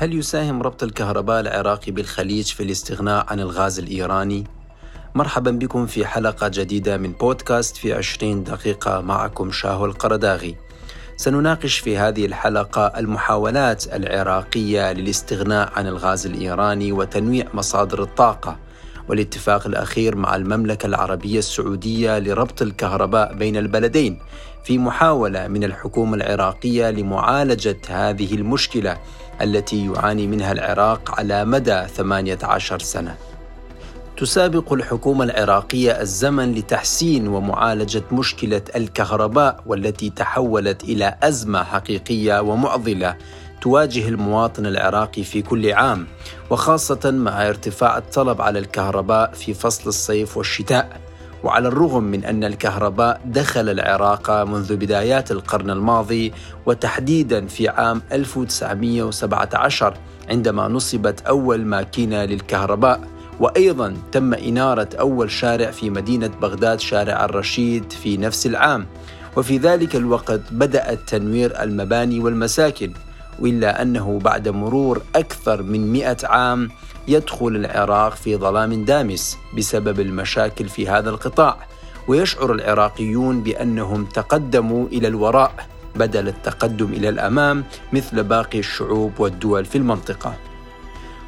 هل يساهم ربط الكهرباء العراقي بالخليج في الاستغناء عن الغاز الإيراني؟ مرحبا بكم في حلقة جديدة من بودكاست في 20 دقيقة معكم شاهو القرداغي سنناقش في هذه الحلقة المحاولات العراقية للاستغناء عن الغاز الإيراني وتنويع مصادر الطاقة والاتفاق الأخير مع المملكة العربية السعودية لربط الكهرباء بين البلدين في محاولة من الحكومة العراقية لمعالجة هذه المشكلة التي يعاني منها العراق على مدى 18 سنة. تسابق الحكومة العراقية الزمن لتحسين ومعالجة مشكلة الكهرباء والتي تحولت إلى أزمة حقيقية ومعضلة تواجه المواطن العراقي في كل عام وخاصة مع ارتفاع الطلب على الكهرباء في فصل الصيف والشتاء وعلى الرغم من أن الكهرباء دخل العراق منذ بدايات القرن الماضي وتحديدا في عام 1917 عندما نصبت أول ماكينة للكهرباء وأيضا تم إنارة أول شارع في مدينة بغداد شارع الرشيد في نفس العام. وفي ذلك الوقت بدأت تنوير المباني والمساكن. إلا أنه بعد مرور أكثر من مئة عام يدخل العراق في ظلام دامس بسبب المشاكل في هذا القطاع. ويشعر العراقيون بأنهم تقدموا إلى الوراء بدل التقدم إلى الأمام مثل باقي الشعوب والدول في المنطقة.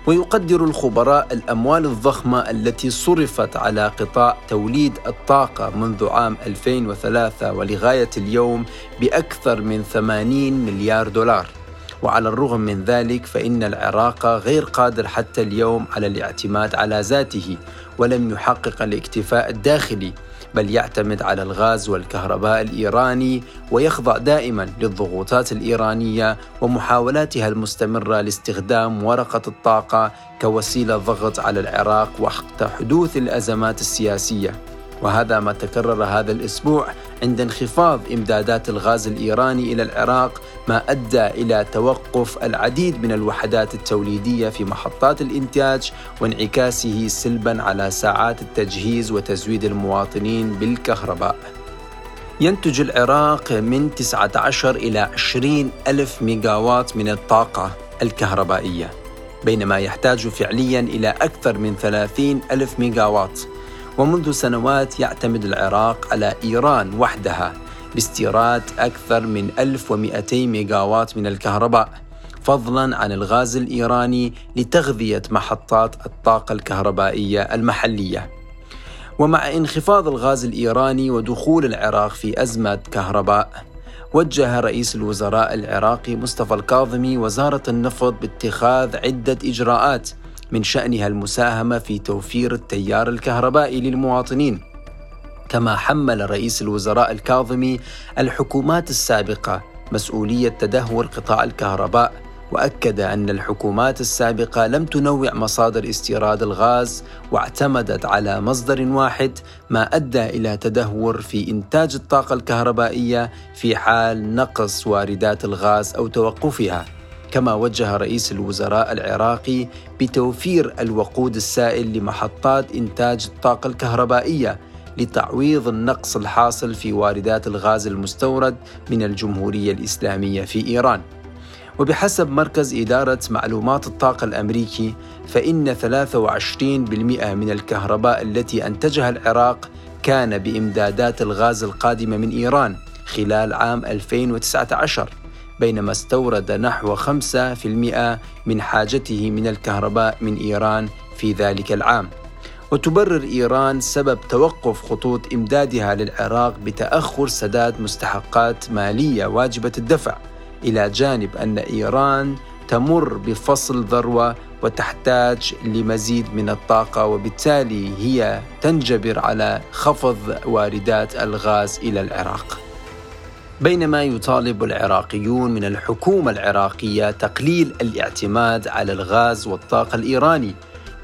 ويقدر الخبراء الأموال الضخمة التي صرفت على قطاع توليد الطاقة منذ عام 2003 ولغاية اليوم بأكثر من 80 مليار دولار. وعلى الرغم من ذلك فإن العراق غير قادر حتى اليوم على الاعتماد على ذاته ولم يحقق الاكتفاء الداخلي بل يعتمد على الغاز والكهرباء الإيراني ويخضع دائما للضغوطات الإيرانية ومحاولاتها المستمرة لاستخدام ورقة الطاقة كوسيلة ضغط على العراق وقت حدوث الأزمات السياسية. وهذا ما تكرر هذا الأسبوع عند انخفاض إمدادات الغاز الإيراني إلى العراق ما أدى إلى توقف العديد من الوحدات التوليدية في محطات الإنتاج وانعكاسه سلبا على ساعات التجهيز وتزويد المواطنين بالكهرباء. ينتج العراق من 19 إلى 20 ألف ميجاوات من الطاقة الكهربائية بينما يحتاج فعليا إلى أكثر من 30 ألف ميجاوات ومنذ سنوات يعتمد العراق على إيران وحدها باستيراد أكثر من 1200 ميجاوات من الكهرباء فضلا عن الغاز الإيراني لتغذية محطات الطاقة الكهربائية المحلية. ومع انخفاض الغاز الإيراني ودخول العراق في أزمة كهرباء وجه رئيس الوزراء العراقي مصطفى الكاظمي وزارة النفط باتخاذ عدة إجراءات من شأنها المساهمة في توفير التيار الكهربائي للمواطنين كما حمل رئيس الوزراء الكاظمي الحكومات السابقة مسؤولية تدهور قطاع الكهرباء وأكد أن الحكومات السابقة لم تنوع مصادر استيراد الغاز واعتمدت على مصدر واحد ما أدى إلى تدهور في إنتاج الطاقة الكهربائية في حال نقص واردات الغاز أو توقفها. كما وجه رئيس الوزراء العراقي بتوفير الوقود السائل لمحطات إنتاج الطاقة الكهربائية لتعويض النقص الحاصل في واردات الغاز المستورد من الجمهورية الإسلامية في إيران. وبحسب مركز إدارة معلومات الطاقة الأمريكي فإن 23% من الكهرباء التي أنتجها العراق كان بإمدادات الغاز القادمة من إيران خلال عام 2019 بينما استورد نحو 5% من حاجته من الكهرباء من إيران في ذلك العام. وتبرر إيران سبب توقف خطوط إمدادها للعراق بتأخر سداد مستحقات مالية واجبة الدفع إلى جانب أن إيران تمر بفصل ذروة وتحتاج لمزيد من الطاقة وبالتالي هي تنجبر على خفض واردات الغاز إلى العراق. بينما يطالب العراقيون من الحكومة العراقية تقليل الاعتماد على الغاز والطاقة الإيراني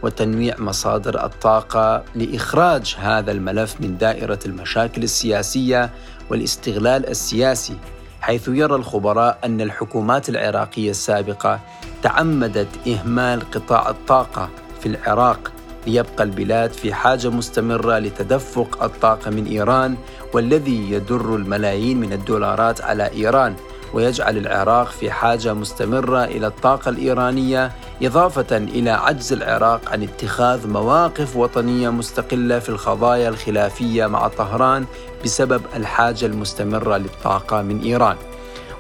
وتنويع مصادر الطاقة لإخراج هذا الملف من دائرة المشاكل السياسية والاستغلال السياسي حيث يرى الخبراء أن الحكومات العراقية السابقة تعمدت إهمال قطاع الطاقة في العراق ليبقى البلاد في حاجة مستمرة لتدفق الطاقة من إيران والذي يدر الملايين من الدولارات على إيران ويجعل العراق في حاجة مستمرة إلى الطاقة الإيرانية إضافة إلى عجز العراق عن اتخاذ مواقف وطنية مستقلة في القضايا الخلافية مع طهران بسبب الحاجة المستمرة للطاقة من إيران.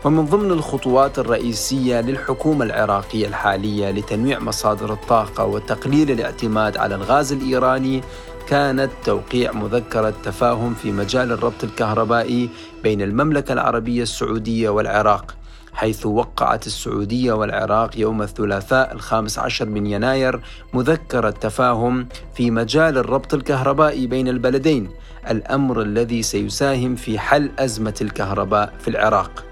ومن ضمن الخطوات الرئيسية للحكومة العراقية الحالية لتنويع مصادر الطاقة وتقليل الاعتماد على الغاز الإيراني كانت توقيع مذكرة تفاهم في مجال الربط الكهربائي بين المملكة العربية السعودية والعراق حيث وقعت السعودية والعراق يوم الثلاثاء الخامس عشر من يناير مذكرة تفاهم في مجال الربط الكهربائي بين البلدين الأمر الذي سيساهم في حل أزمة الكهرباء في العراق.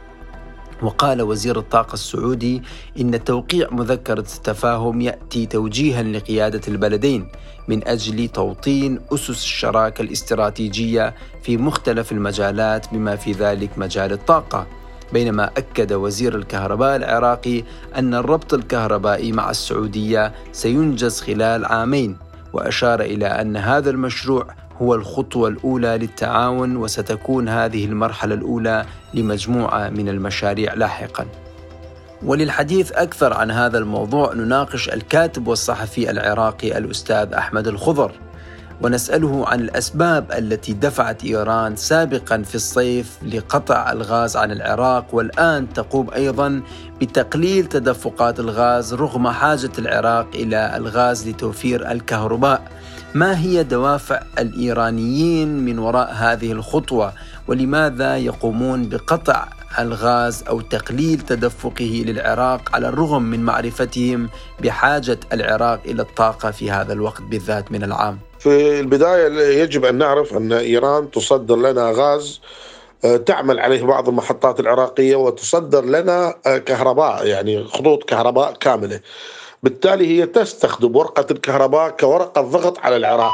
وقال وزير الطاقة السعودي إن توقيع مذكرة التفاهم يأتي توجيها لقيادة البلدين من أجل توطين أسس الشراكة الاستراتيجية في مختلف المجالات بما في ذلك مجال الطاقة. بينما أكد وزير الكهرباء العراقي أن الربط الكهربائي مع السعودية سينجز خلال عامين وأشار إلى أن هذا المشروع هو الخطوة الأولى للتعاون وستكون هذه المرحلة الأولى لمجموعة من المشاريع لاحقاً. وللحديث أكثر عن هذا الموضوع نناقش الكاتب والصحفي العراقي الأستاذ أحمد الخضر ونسأله عن الأسباب التي دفعت إيران سابقا في الصيف لقطع الغاز عن العراق والآن تقوم أيضا بتقليل تدفقات الغاز رغم حاجة العراق إلى الغاز لتوفير الكهرباء ما هي دوافع الإيرانيين من وراء هذه الخطوة ولماذا يقومون بقطع الغاز أو تقليل تدفقه للعراق على الرغم من معرفتهم بحاجة العراق إلى الطاقة في هذا الوقت بالذات من العام. في البداية يجب أن نعرف أن إيران تصدر لنا غاز آه، تعمل عليه بعض المحطات العراقية وتصدر لنا آه، كهرباء يعني خطوط كهرباء كاملة. بالتالي هي تستخدم ورقة الكهرباء كورقة ضغط على العراق،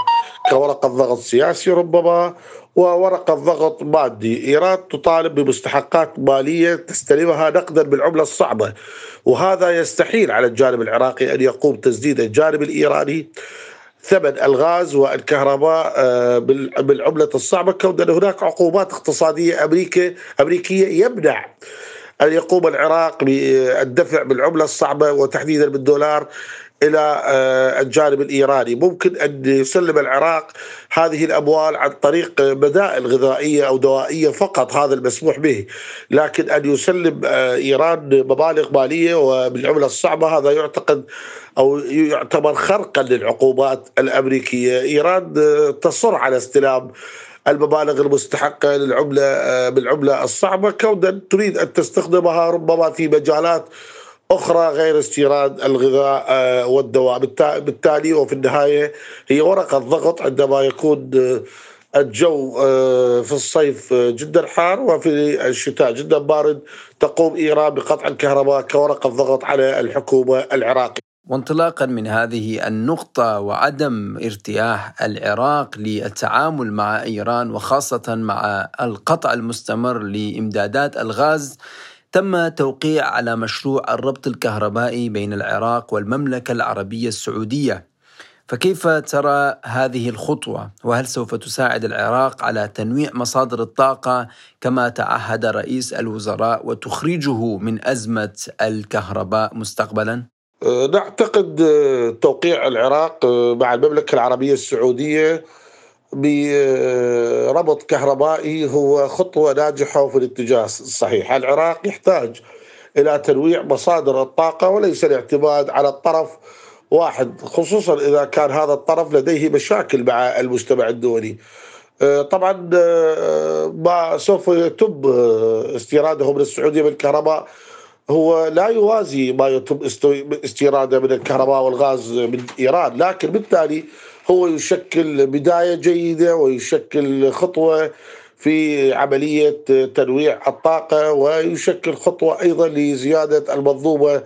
كورقة ضغط سياسي ربما وورقة ضغط مادي. إيران تطالب بمستحقات مالية تستلمها نقدا بالعملة الصعبة وهذا يستحيل على الجانب العراقي أن يقوم تسديد الجانب الإيراني. ثمن الغاز والكهرباء آه، بالعملة الصعبة كون هناك عقوبات اقتصادية أمريكية أمريكية يمنع أن يقوم العراق بالدفع بالعملة الصعبة وتحديدا بالدولار إلى آه، الجانب الإيراني، ممكن أن يسلم العراق هذه الأموال عن طريق بدائل غذائية أو دوائية فقط هذا المسموح به، لكن أن يسلم آه، إيران مبالغ مالية وبالعملة الصعبة هذا يعتقد أو يعتبر خرقا للعقوبات الأمريكية، إيران آه، تصر على استلام المبالغ المستحقة للعملة بالعملة الصعبة. كونا تريد أن تستخدمها ربما في مجالات أخرى غير استيراد الغذاء آه، والدواء. بالتالي وفي النهاية هي ورقة ضغط عندما يكون آه، الجو آه، في الصيف جدا حار وفي الشتاء جدا بارد. تقوم إيران بقطع الكهرباء كورقة ضغط على الحكومة العراقية. وانطلاقا من هذه النقطة وعدم ارتياح العراق للتعامل مع إيران وخاصة مع القطع المستمر لإمدادات الغاز تم توقيع على مشروع الربط الكهربائي بين العراق والمملكة العربية السعودية فكيف ترى هذه الخطوة وهل سوف تساعد العراق على تنويع مصادر الطاقة كما تعهد رئيس الوزراء وتخرجه من أزمة الكهرباء مستقبلا؟ أه، نعتقد أه، توقيع العراق أه، مع المملكة العربية السعودية بربط كهربائي هو خطوة ناجحة في الاتجاه الصحيح. العراق يحتاج إلى تنويع مصادر الطاقة وليس الاعتماد على الطرف واحد خصوصا إذا كان هذا الطرف لديه مشاكل مع المجتمع الدولي. طبعا ما سوف يتم استيراده من السعودية بالكهرباء هو لا يوازي ما يتم استيراده من الكهرباء والغاز من إيران لكن بالتالي هو يشكل بداية جيدة ويشكل خطوة في عملية تنويع الطاقة ويشكل خطوة أيضا لزيادة المنظومة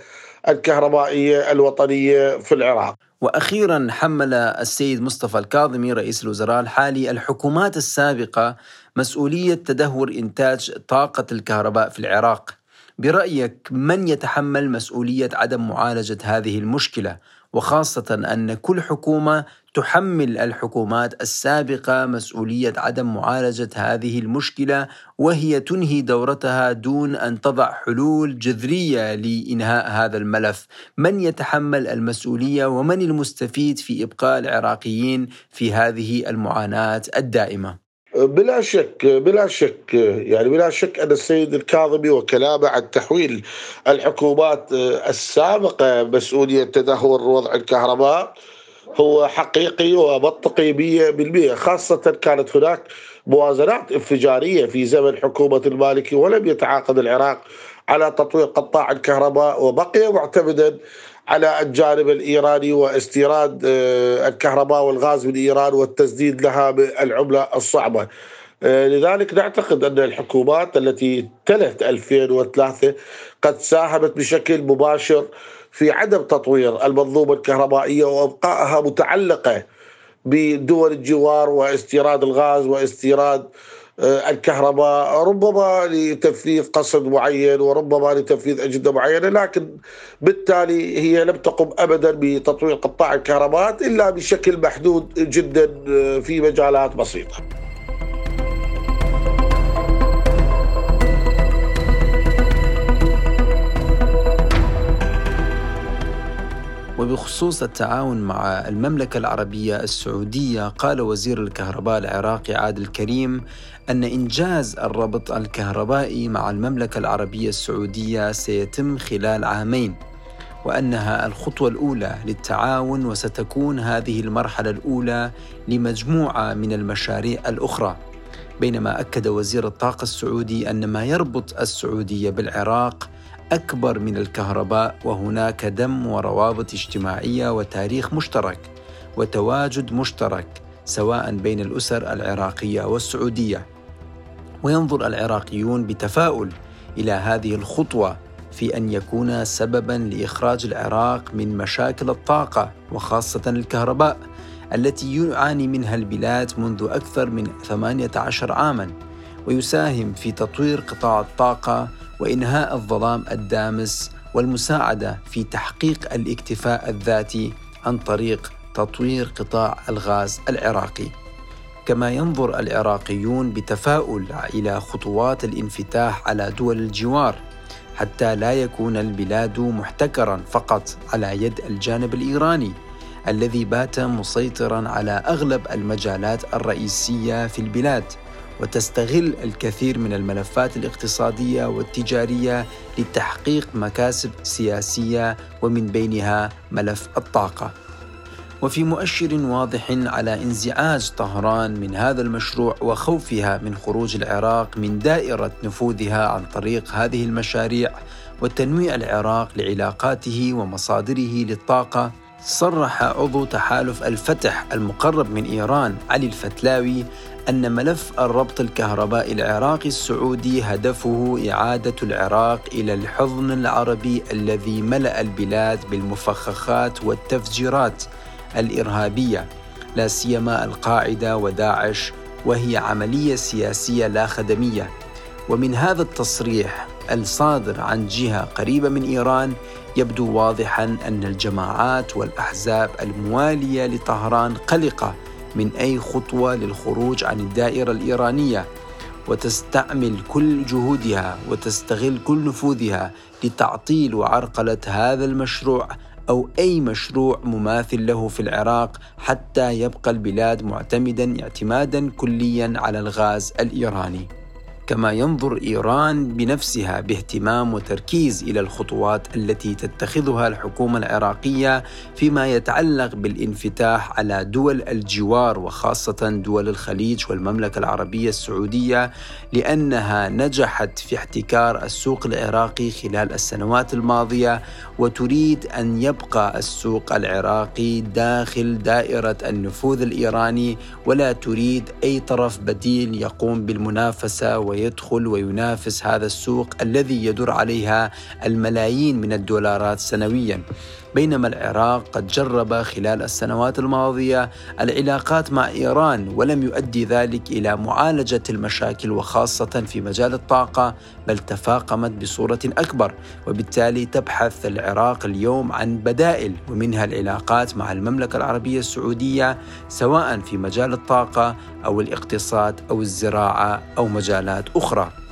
الكهربائية الوطنية في العراق. وأخيرا حمل السيد مصطفى الكاظمي رئيس الوزراء الحالي الحكومات السابقة مسؤولية تدهور إنتاج طاقة الكهرباء في العراق. برأيك من يتحمل مسؤولية عدم معالجة هذه المشكلة؟ وخاصة أن كل حكومة تحمل الحكومات السابقة مسؤولية عدم معالجة هذه المشكلة وهي تنهي دورتها دون أن تضع حلول جذرية لإنهاء هذا الملف. من يتحمل المسؤولية ومن المستفيد في إبقاء العراقيين في هذه المعاناة الدائمة؟ بلا شك بلا شك يعني بلا شك أن السيد الكاظمي وكلامه عن تحويل الحكومات السابقة مسؤولية تدهور وضع الكهرباء هو حقيقي ومنطقي 100% خاصة كانت هناك موازنات انفجارية في زمن حكومة المالكي ولم يتعاقد العراق على تطوير قطاع الكهرباء وبقي معتمدا على الجانب الإيراني واستيراد آه، الكهرباء والغاز من إيران والتسديد لها بالعملة الصعبة. آه، لذلك نعتقد أن الحكومات التي تلت 2003 قد ساهمت بشكل مباشر في عدم تطوير المنظومة الكهربائية وإبقائها متعلقة بدول الجوار واستيراد الغاز واستيراد الكهرباء ربما لتنفيذ قصد معين وربما لتنفيذ أجندة معينة لكن بالتالي هي لم تقم أبدا بتطوير قطاع الكهرباء إلا بشكل محدود جدا آه، في مجالات بسيطة. وبخصوص التعاون مع المملكة العربية السعودية قال وزير الكهرباء العراقي عادل كريم أن إنجاز الربط الكهربائي مع المملكة العربية السعودية سيتم خلال عامين وأنها الخطوة الأولى للتعاون وستكون هذه المرحلة الأولى لمجموعة من المشاريع الأخرى. بينما أكد وزير الطاقة السعودي أن ما يربط السعودية بالعراق أكبر من الكهرباء وهناك دم وروابط اجتماعية وتاريخ مشترك وتواجد مشترك سواء بين الأسر العراقية والسعودية. وينظر العراقيون بتفاؤل إلى هذه الخطوة في أن يكون سببا لإخراج العراق من مشاكل الطاقة وخاصة الكهرباء التي يعاني منها البلاد منذ أكثر من 18 عاما ويساهم في تطوير قطاع الطاقة وإنهاء الظلام الدامس والمساعدة في تحقيق الاكتفاء الذاتي عن طريق تطوير قطاع الغاز العراقي. كما ينظر العراقيون بتفاؤل إلى خطوات الانفتاح على دول الجوار حتى لا يكون البلاد محتكرا فقط على يد الجانب الإيراني الذي بات مسيطرا على أغلب المجالات الرئيسية في البلاد وتستغل الكثير من الملفات الاقتصادية والتجارية لتحقيق مكاسب سياسية ومن بينها ملف الطاقة. وفي مؤشر واضح على انزعاج طهران من هذا المشروع وخوفها من خروج العراق من دائرة نفوذها عن طريق هذه المشاريع وتنويع العراق لعلاقاته ومصادره للطاقة صرح عضو تحالف الفتح المقرب من إيران علي الفتلاوي أن ملف الربط الكهربائي العراقي السعودي هدفه إعادة العراق إلى الحضن العربي الذي ملأ البلاد بالمفخخات والتفجيرات الإرهابية لا سيما القاعدة وداعش وهي عملية سياسية لا خدمية. ومن هذا التصريح الصادر عن جهة قريبة من إيران يبدو واضحا أن الجماعات والأحزاب الموالية لطهران قلقة من أي خطوة للخروج عن الدائرة الإيرانية وتستعمل كل جهودها وتستغل كل نفوذها لتعطيل وعرقله هذا المشروع أو أي مشروع مماثل له في العراق حتى يبقى البلاد معتمدا اعتمادا كليا على الغاز الإيراني. كما ينظر إيران بنفسها باهتمام وتركيز إلى الخطوات التي تتخذها الحكومة العراقية فيما يتعلق بالانفتاح على دول الجوار وخاصة دول الخليج والمملكة العربية السعودية لأنها نجحت في احتكار السوق العراقي خلال السنوات الماضية وتريد أن يبقى السوق العراقي داخل دائرة النفوذ الإيراني ولا تريد أي طرف بديل يقوم بالمنافسة ويدخل وينافس هذا السوق الذي يدر عليها الملايين من الدولارات سنويا. بينما العراق قد جرب خلال السنوات الماضية العلاقات مع إيران ولم يؤدي ذلك إلى معالجة المشاكل وخاصة في مجال الطاقة بل تفاقمت بصورة أكبر وبالتالي تبحث العراق اليوم عن بدائل ومنها العلاقات مع المملكة العربية السعودية سواء في مجال الطاقة أو الاقتصاد أو الزراعة أو مجالات أخرى.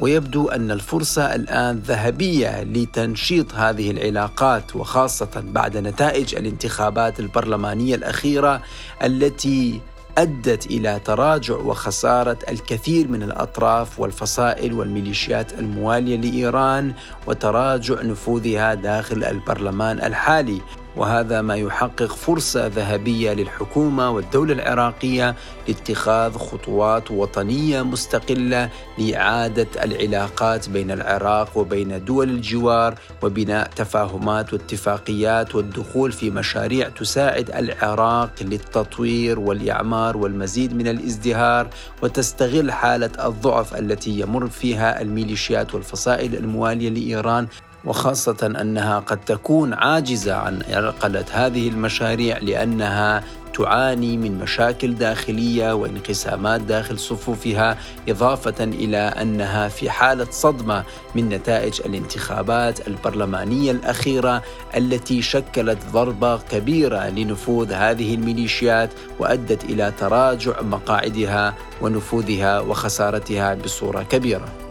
ويبدو أن الفرصة الآن ذهبية لتنشيط هذه العلاقات وخاصة بعد نتائج الانتخابات البرلمانية الأخيرة التي أدت إلى تراجع وخسارة الكثير من الأطراف والفصائل والميليشيات الموالية لإيران وتراجع نفوذها داخل البرلمان الحالي. وهذا ما يحقق فرصة ذهبية للحكومة والدولة العراقية لاتخاذ خطوات وطنية مستقلة لإعادة العلاقات بين العراق وبين دول الجوار وبناء تفاهمات واتفاقيات والدخول في مشاريع تساعد العراق للتطوير والإعمار والمزيد من الازدهار وتستغل حالة الضعف التي يمر فيها الميليشيات والفصائل الموالية لإيران وخاصة أنها قد تكون عاجزة عن عرقلة هذه المشاريع لأنها تعاني من مشاكل داخلية وانقسامات داخل صفوفها إضافة إلى أنها في حالة صدمة من نتائج الانتخابات البرلمانية الأخيرة التي شكلت ضربة كبيرة لنفوذ هذه الميليشيات وأدت إلى تراجع مقاعدها ونفوذها وخسارتها بصورة كبيرة.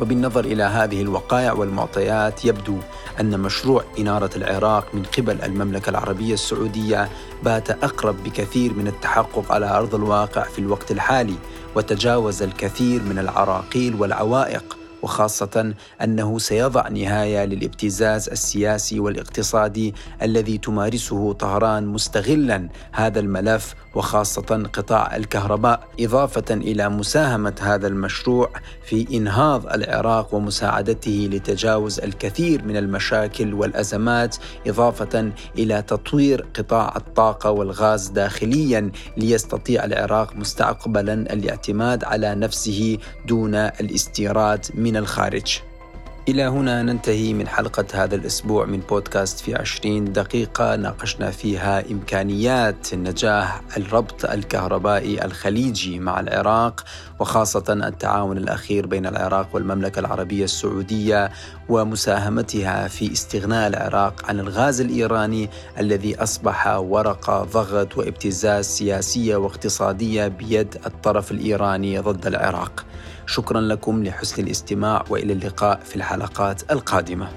وبالنظر إلى هذه الوقائع والمعطيات يبدو أن مشروع إنارة العراق من قبل المملكة العربية السعودية بات أقرب بكثير من التحقق على أرض الواقع في الوقت الحالي وتجاوز الكثير من العراقيل والعوائق وخاصة أنه سيضع نهاية للابتزاز السياسي والاقتصادي الذي تمارسه طهران مستغلا هذا الملف وخاصة قطاع الكهرباء إضافة إلى مساهمة هذا المشروع في إنهاض العراق ومساعدته لتجاوز الكثير من المشاكل والأزمات إضافة إلى تطوير قطاع الطاقة والغاز داخليا ليستطيع العراق مستقبلا الاعتماد على نفسه دون الاستيراد من الخارج. إلى هنا ننتهي من حلقة هذا الأسبوع من بودكاست في عشرين دقيقة. ناقشنا فيها إمكانيات نجاح الربط الكهربائي الخليجي مع العراق وخاصة التعاون الأخير بين العراق والمملكة العربية السعودية ومساهمتها في استغناء العراق عن الغاز الإيراني الذي أصبح ورقة ضغط وابتزاز سياسية واقتصادية بيد الطرف الإيراني ضد العراق. شكرا لكم لحسن الاستماع وإلى اللقاء في الحلقات القادمة.